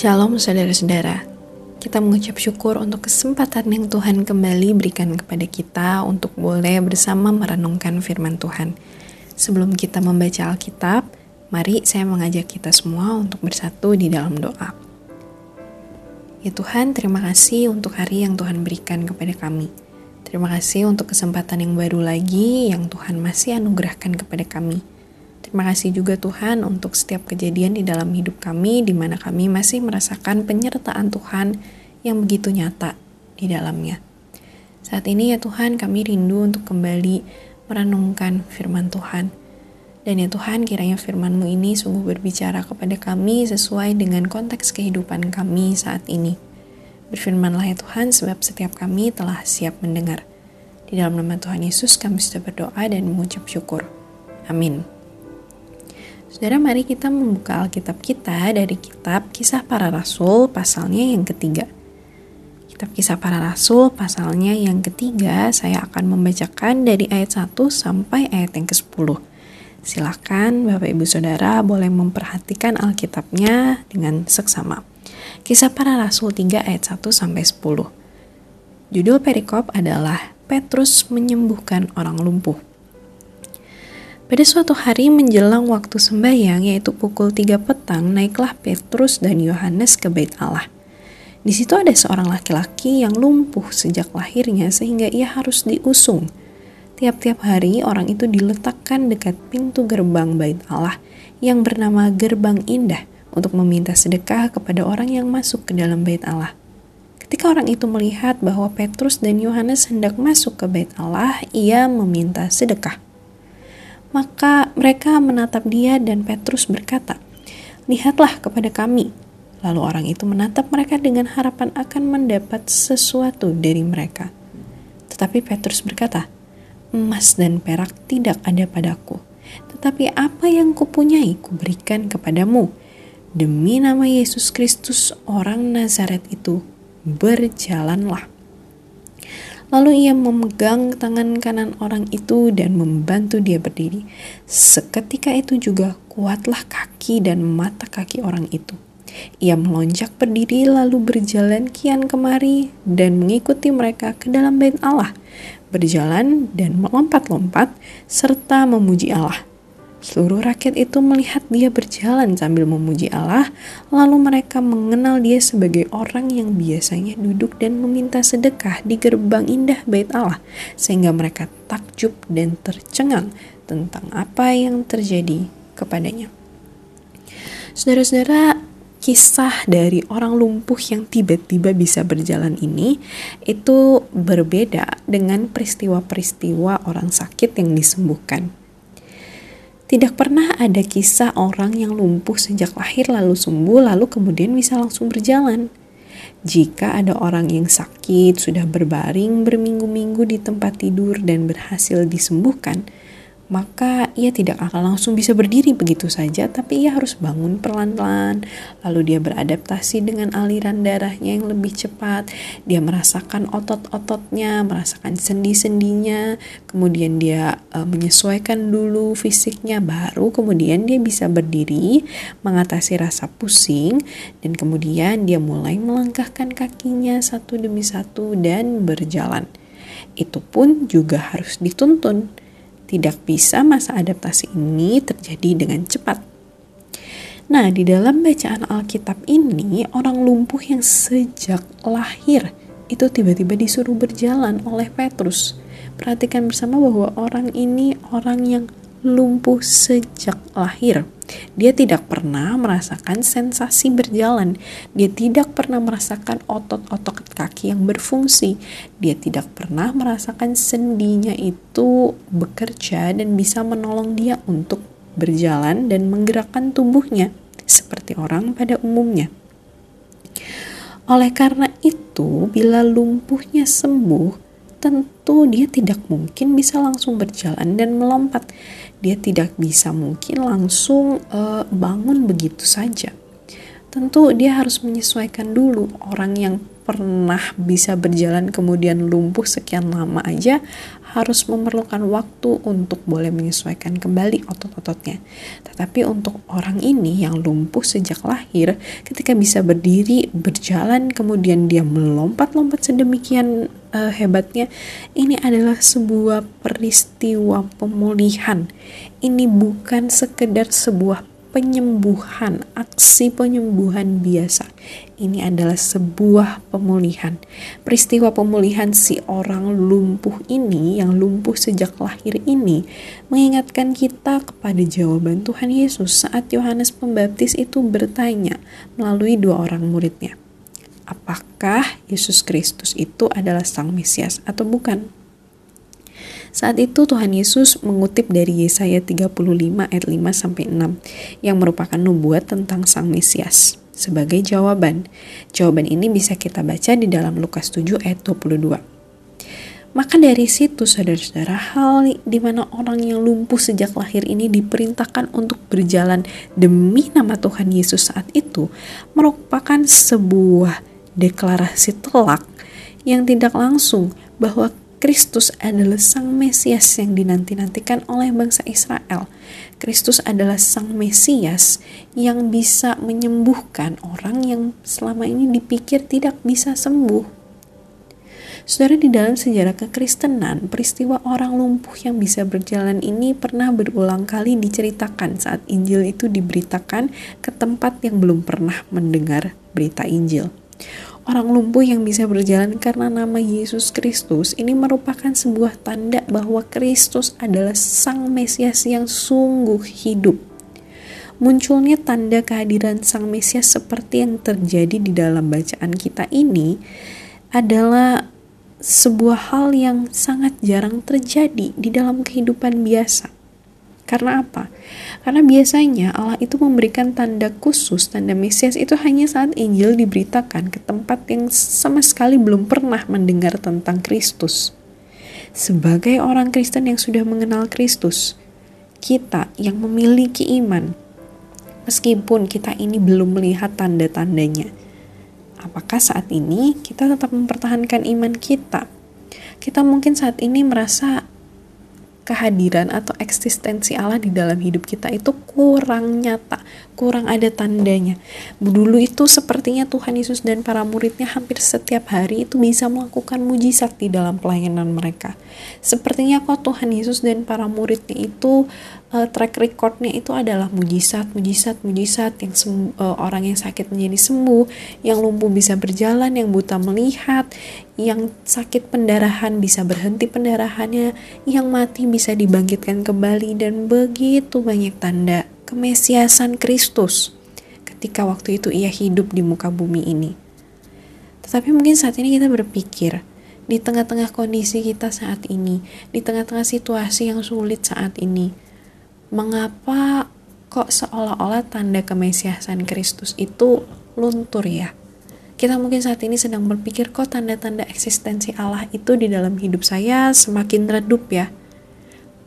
Shalom saudara-saudara. Kita mengucap syukur untuk kesempatan yang Tuhan kembali berikan kepada kita untuk boleh bersama merenungkan firman Tuhan. Sebelum kita membaca Alkitab, mari saya mengajak kita semua untuk bersatu di dalam doa. Ya Tuhan, terima kasih untuk hari yang Tuhan berikan kepada kami. Terima kasih untuk kesempatan yang baru lagi yang Tuhan masih anugerahkan kepada kami. Terima kasih juga Tuhan untuk setiap kejadian di dalam hidup kami di mana kami masih merasakan penyertaan Tuhan yang begitu nyata di dalamnya. Saat ini ya Tuhan kami rindu untuk kembali merenungkan firman Tuhan. Dan ya Tuhan kiranya firman-Mu ini sungguh berbicara kepada kami sesuai dengan konteks kehidupan kami saat ini. Berfirmanlah ya Tuhan, sebab setiap kami telah siap mendengar. Di dalam nama Tuhan Yesus kami sudah berdoa dan mengucap syukur. Amin. Saudara, mari kita membuka Alkitab kita dari kitab Kisah Para Rasul pasalnya yang ketiga. Kitab Kisah Para Rasul pasalnya yang ketiga, saya akan membacakan dari ayat 1 sampai ayat yang ke-10. Silakan Bapak Ibu Saudara boleh memperhatikan Alkitabnya dengan seksama. Kisah para Rasul 3 ayat 1 sampai 10. Judul perikop adalah Petrus menyembuhkan orang lumpuh. Pada suatu hari menjelang waktu sembahyang yaitu pukul 3 petang naiklah Petrus dan Yohanes ke bait Allah. Di situ ada seorang laki-laki yang lumpuh sejak lahirnya sehingga ia harus diusung. Tiap-tiap hari orang itu diletakkan dekat pintu gerbang bait Allah yang bernama Gerbang Indah untuk meminta sedekah kepada orang yang masuk ke dalam bait Allah. Ketika orang itu melihat bahwa Petrus dan Yohanes hendak masuk ke bait Allah, ia meminta sedekah. Maka mereka menatap dia dan Petrus berkata, "Lihatlah kepada kami." Lalu orang itu menatap mereka dengan harapan akan mendapat sesuatu dari mereka. Tetapi Petrus berkata, "Emas dan perak tidak ada padaku, tetapi apa yang kupunyai kuberikan kepadamu." Demi nama Yesus Kristus orang Nazaret itu, berjalanlah. Lalu ia memegang tangan kanan orang itu dan membantu dia berdiri. Seketika itu juga kuatlah kaki dan mata kaki orang itu. Ia melonjak berdiri lalu berjalan kian kemari dan mengikuti mereka ke dalam bait Allah, berjalan dan melompat-lompat serta memuji Allah. Seluruh rakyat itu melihat dia berjalan sambil memuji Allah, lalu mereka mengenal dia sebagai orang yang biasanya duduk dan meminta sedekah di gerbang indah bait Allah, sehingga mereka takjub dan tercengang tentang apa yang terjadi kepadanya. Saudara-saudara, kisah dari orang lumpuh yang tiba-tiba bisa berjalan ini itu berbeda dengan peristiwa-peristiwa orang sakit yang disembuhkan. Tidak pernah ada kisah orang yang lumpuh sejak lahir lalu sembuh lalu kemudian bisa langsung berjalan. Jika ada orang yang sakit, sudah berbaring berminggu-minggu di tempat tidur dan berhasil disembuhkan, maka ia tidak akan langsung bisa berdiri begitu saja, tapi ia harus bangun perlahan-lahan. Lalu dia beradaptasi dengan aliran darahnya yang lebih cepat. Dia merasakan otot-ototnya, merasakan sendi-sendinya, kemudian dia e, menyesuaikan dulu fisiknya, baru kemudian dia bisa berdiri, mengatasi rasa pusing, dan kemudian dia mulai melangkahkan kakinya satu demi satu dan berjalan. Itu pun juga harus dituntun tidak bisa masa adaptasi ini terjadi dengan cepat. Nah, di dalam bacaan Alkitab ini, orang lumpuh yang sejak lahir itu tiba-tiba disuruh berjalan oleh Petrus. Perhatikan bersama bahwa orang ini orang yang lumpuh sejak lahir. Dia tidak pernah merasakan sensasi berjalan. Dia tidak pernah merasakan otot-otot kaki yang berfungsi. Dia tidak pernah merasakan sendinya itu bekerja dan bisa menolong dia untuk berjalan dan menggerakkan tubuhnya seperti orang pada umumnya. Oleh karena itu, bila lumpuhnya sembuh, tentu dia tidak mungkin bisa langsung berjalan dan melompat. Dia tidak bisa mungkin langsung uh, bangun begitu saja. Tentu dia harus menyesuaikan dulu orang yang pernah bisa berjalan kemudian lumpuh sekian lama aja harus memerlukan waktu untuk boleh menyesuaikan kembali otot-ototnya. Tetapi untuk orang ini yang lumpuh sejak lahir, ketika bisa berdiri, berjalan, kemudian dia melompat-lompat sedemikian uh, hebatnya, ini adalah sebuah peristiwa pemulihan. Ini bukan sekedar sebuah penyembuhan, aksi penyembuhan biasa. Ini adalah sebuah pemulihan. Peristiwa pemulihan si orang lumpuh ini, yang lumpuh sejak lahir ini, mengingatkan kita kepada jawaban Tuhan Yesus saat Yohanes Pembaptis itu bertanya melalui dua orang muridnya. Apakah Yesus Kristus itu adalah Sang Mesias atau bukan? Saat itu Tuhan Yesus mengutip dari Yesaya 35 ayat 5 sampai 6 yang merupakan nubuat tentang Sang Mesias. Sebagai jawaban, jawaban ini bisa kita baca di dalam Lukas 7 ayat 22. Maka dari situ saudara-saudara hal di mana orang yang lumpuh sejak lahir ini diperintahkan untuk berjalan demi nama Tuhan Yesus saat itu merupakan sebuah deklarasi telak yang tidak langsung bahwa Kristus adalah Sang Mesias yang dinanti-nantikan oleh bangsa Israel. Kristus adalah Sang Mesias yang bisa menyembuhkan orang yang selama ini dipikir tidak bisa sembuh. Saudara, di dalam sejarah kekristenan, peristiwa orang lumpuh yang bisa berjalan ini pernah berulang kali diceritakan saat Injil itu diberitakan ke tempat yang belum pernah mendengar berita Injil. Orang lumpuh yang bisa berjalan karena nama Yesus Kristus ini merupakan sebuah tanda bahwa Kristus adalah Sang Mesias yang sungguh hidup. Munculnya tanda kehadiran Sang Mesias seperti yang terjadi di dalam bacaan kita ini adalah sebuah hal yang sangat jarang terjadi di dalam kehidupan biasa. Karena apa? Karena biasanya Allah itu memberikan tanda khusus, tanda Mesias itu hanya saat Injil diberitakan ke tempat yang sama sekali belum pernah mendengar tentang Kristus. Sebagai orang Kristen yang sudah mengenal Kristus, kita yang memiliki iman, meskipun kita ini belum melihat tanda-tandanya, apakah saat ini kita tetap mempertahankan iman kita? Kita mungkin saat ini merasa kehadiran atau eksistensi Allah di dalam hidup kita itu kurang nyata, kurang ada tandanya. Dulu itu sepertinya Tuhan Yesus dan para muridnya hampir setiap hari itu bisa melakukan mujizat di dalam pelayanan mereka. Sepertinya kok Tuhan Yesus dan para muridnya itu uh, track recordnya itu adalah mujizat, mujizat, mujizat yang uh, orang yang sakit menjadi sembuh, yang lumpuh bisa berjalan, yang buta melihat, yang sakit pendarahan bisa berhenti pendarahannya, yang mati bisa dibangkitkan kembali dan begitu banyak tanda kemesiasan Kristus ketika waktu itu ia hidup di muka bumi ini. Tetapi mungkin saat ini kita berpikir, di tengah-tengah kondisi kita saat ini, di tengah-tengah situasi yang sulit saat ini, mengapa kok seolah-olah tanda kemesiasan Kristus itu luntur ya? Kita mungkin saat ini sedang berpikir kok tanda-tanda eksistensi Allah itu di dalam hidup saya semakin redup ya.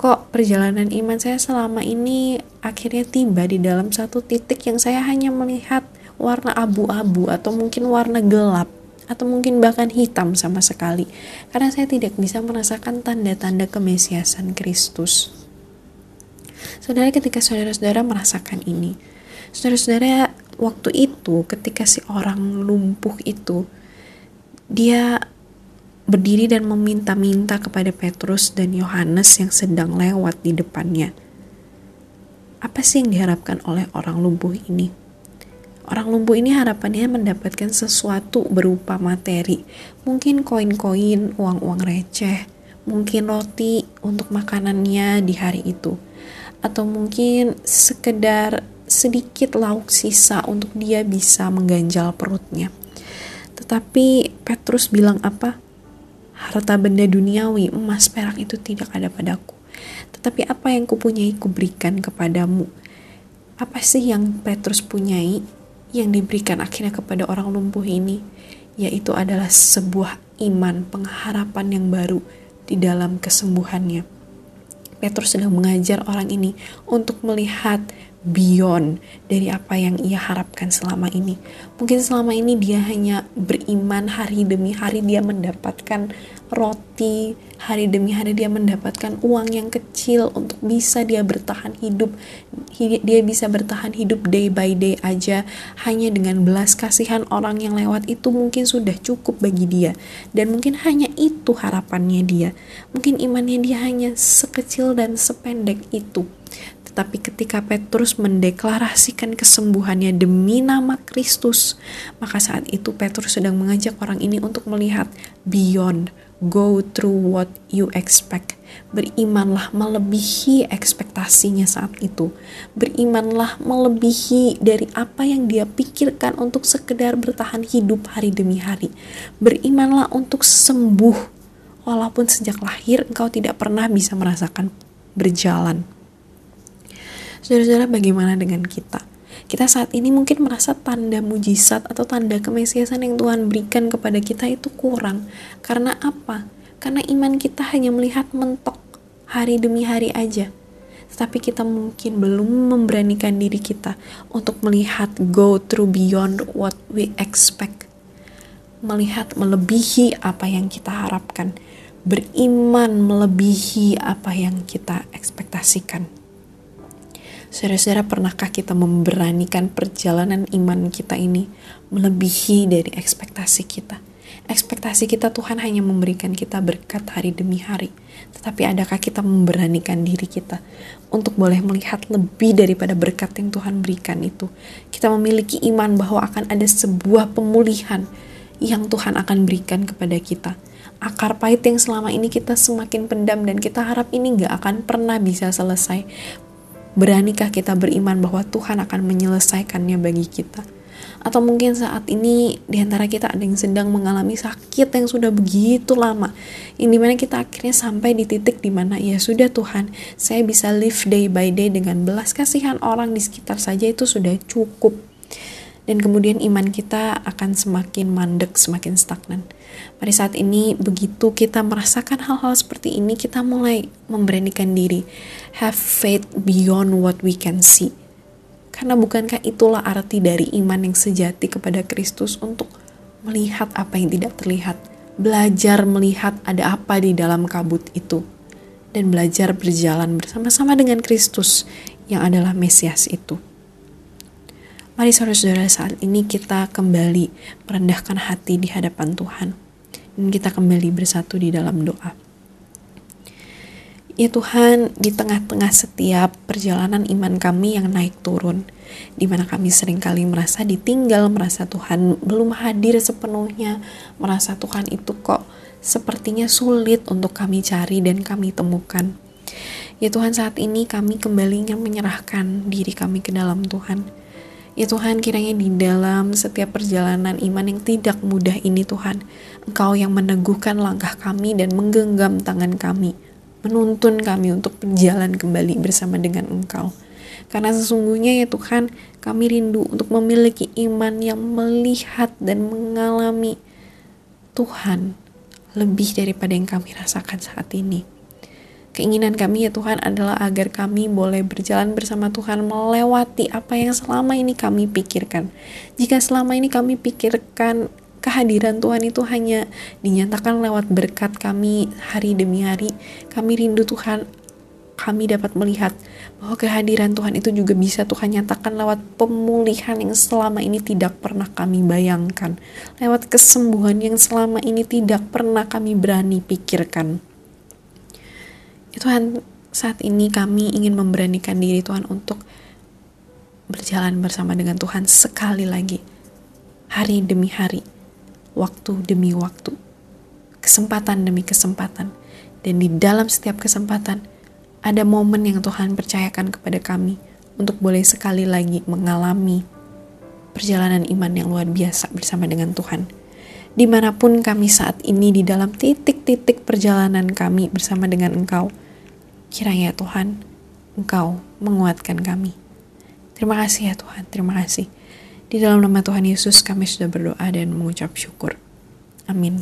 Kok perjalanan iman saya selama ini akhirnya tiba di dalam satu titik yang saya hanya melihat warna abu-abu atau mungkin warna gelap atau mungkin bahkan hitam sama sekali karena saya tidak bisa merasakan tanda-tanda kemesiasan Kristus. Saudara ketika saudara-saudara merasakan ini, saudara-saudara waktu itu ketika si orang lumpuh itu dia berdiri dan meminta-minta kepada Petrus dan Yohanes yang sedang lewat di depannya. Apa sih yang diharapkan oleh orang lumpuh ini? Orang lumpuh ini harapannya mendapatkan sesuatu berupa materi, mungkin koin-koin, uang-uang receh, mungkin roti untuk makanannya di hari itu atau mungkin sekedar sedikit lauk sisa untuk dia bisa mengganjal perutnya. Tetapi Petrus bilang apa? Harta benda duniawi, emas perak itu tidak ada padaku. Tetapi apa yang kupunyai kuberikan kepadamu. Apa sih yang Petrus punyai yang diberikan akhirnya kepada orang lumpuh ini? Yaitu adalah sebuah iman, pengharapan yang baru di dalam kesembuhannya. Petrus sedang mengajar orang ini untuk melihat beyond dari apa yang ia harapkan selama ini. Mungkin selama ini dia hanya beriman hari demi hari dia mendapatkan roti, hari demi hari dia mendapatkan uang yang kecil untuk bisa dia bertahan hidup. Dia bisa bertahan hidup day by day aja hanya dengan belas kasihan orang yang lewat itu mungkin sudah cukup bagi dia dan mungkin hanya itu harapannya dia. Mungkin imannya dia hanya sekecil dan sependek itu tetapi ketika Petrus mendeklarasikan kesembuhannya demi nama Kristus, maka saat itu Petrus sedang mengajak orang ini untuk melihat beyond, go through what you expect. Berimanlah melebihi ekspektasinya saat itu. Berimanlah melebihi dari apa yang dia pikirkan untuk sekedar bertahan hidup hari demi hari. Berimanlah untuk sembuh, walaupun sejak lahir engkau tidak pernah bisa merasakan berjalan. Saudara-saudara, bagaimana dengan kita? Kita saat ini mungkin merasa tanda mujizat atau tanda kemesiasan yang Tuhan berikan kepada kita itu kurang. Karena apa? Karena iman kita hanya melihat mentok hari demi hari aja. Tetapi kita mungkin belum memberanikan diri kita untuk melihat go through beyond what we expect. Melihat melebihi apa yang kita harapkan. Beriman melebihi apa yang kita ekspektasikan. Saudara-saudara, pernahkah kita memberanikan perjalanan iman kita ini melebihi dari ekspektasi kita? Ekspektasi kita Tuhan hanya memberikan kita berkat hari demi hari. Tetapi adakah kita memberanikan diri kita untuk boleh melihat lebih daripada berkat yang Tuhan berikan itu? Kita memiliki iman bahwa akan ada sebuah pemulihan yang Tuhan akan berikan kepada kita akar pahit yang selama ini kita semakin pendam dan kita harap ini gak akan pernah bisa selesai. Beranikah kita beriman bahwa Tuhan akan menyelesaikannya bagi kita? Atau mungkin saat ini di antara kita ada yang sedang mengalami sakit yang sudah begitu lama, yang di mana kita akhirnya sampai di titik di mana ya sudah Tuhan, saya bisa live day by day dengan belas kasihan orang di sekitar saja itu sudah cukup dan kemudian iman kita akan semakin mandek, semakin stagnan. Pada saat ini, begitu kita merasakan hal-hal seperti ini, kita mulai memberanikan diri, have faith beyond what we can see. Karena bukankah itulah arti dari iman yang sejati kepada Kristus untuk melihat apa yang tidak terlihat, belajar melihat ada apa di dalam kabut itu, dan belajar berjalan bersama-sama dengan Kristus yang adalah Mesias itu. Mari saudara-saudara saat ini kita kembali merendahkan hati di hadapan Tuhan. Dan kita kembali bersatu di dalam doa. Ya Tuhan, di tengah-tengah setiap perjalanan iman kami yang naik turun, di mana kami sering kali merasa ditinggal, merasa Tuhan belum hadir sepenuhnya, merasa Tuhan itu kok sepertinya sulit untuk kami cari dan kami temukan. Ya Tuhan, saat ini kami kembali ingin menyerahkan diri kami ke dalam Tuhan Ya Tuhan, kiranya di dalam setiap perjalanan iman yang tidak mudah ini Tuhan, Engkau yang meneguhkan langkah kami dan menggenggam tangan kami, menuntun kami untuk berjalan kembali bersama dengan Engkau. Karena sesungguhnya ya Tuhan, kami rindu untuk memiliki iman yang melihat dan mengalami Tuhan lebih daripada yang kami rasakan saat ini. Keinginan kami ya Tuhan adalah agar kami boleh berjalan bersama Tuhan melewati apa yang selama ini kami pikirkan. Jika selama ini kami pikirkan kehadiran Tuhan itu hanya dinyatakan lewat berkat kami hari demi hari, kami rindu Tuhan kami dapat melihat bahwa kehadiran Tuhan itu juga bisa Tuhan nyatakan lewat pemulihan yang selama ini tidak pernah kami bayangkan, lewat kesembuhan yang selama ini tidak pernah kami berani pikirkan. Ya Tuhan, saat ini kami ingin memberanikan diri Tuhan untuk berjalan bersama dengan Tuhan sekali lagi. Hari demi hari, waktu demi waktu, kesempatan demi kesempatan. Dan di dalam setiap kesempatan, ada momen yang Tuhan percayakan kepada kami untuk boleh sekali lagi mengalami perjalanan iman yang luar biasa bersama dengan Tuhan. Di mana pun kami saat ini di dalam titik-titik perjalanan kami bersama dengan Engkau, Kiranya Tuhan, Engkau menguatkan kami. Terima kasih ya Tuhan, terima kasih. Di dalam nama Tuhan Yesus kami sudah berdoa dan mengucap syukur. Amin.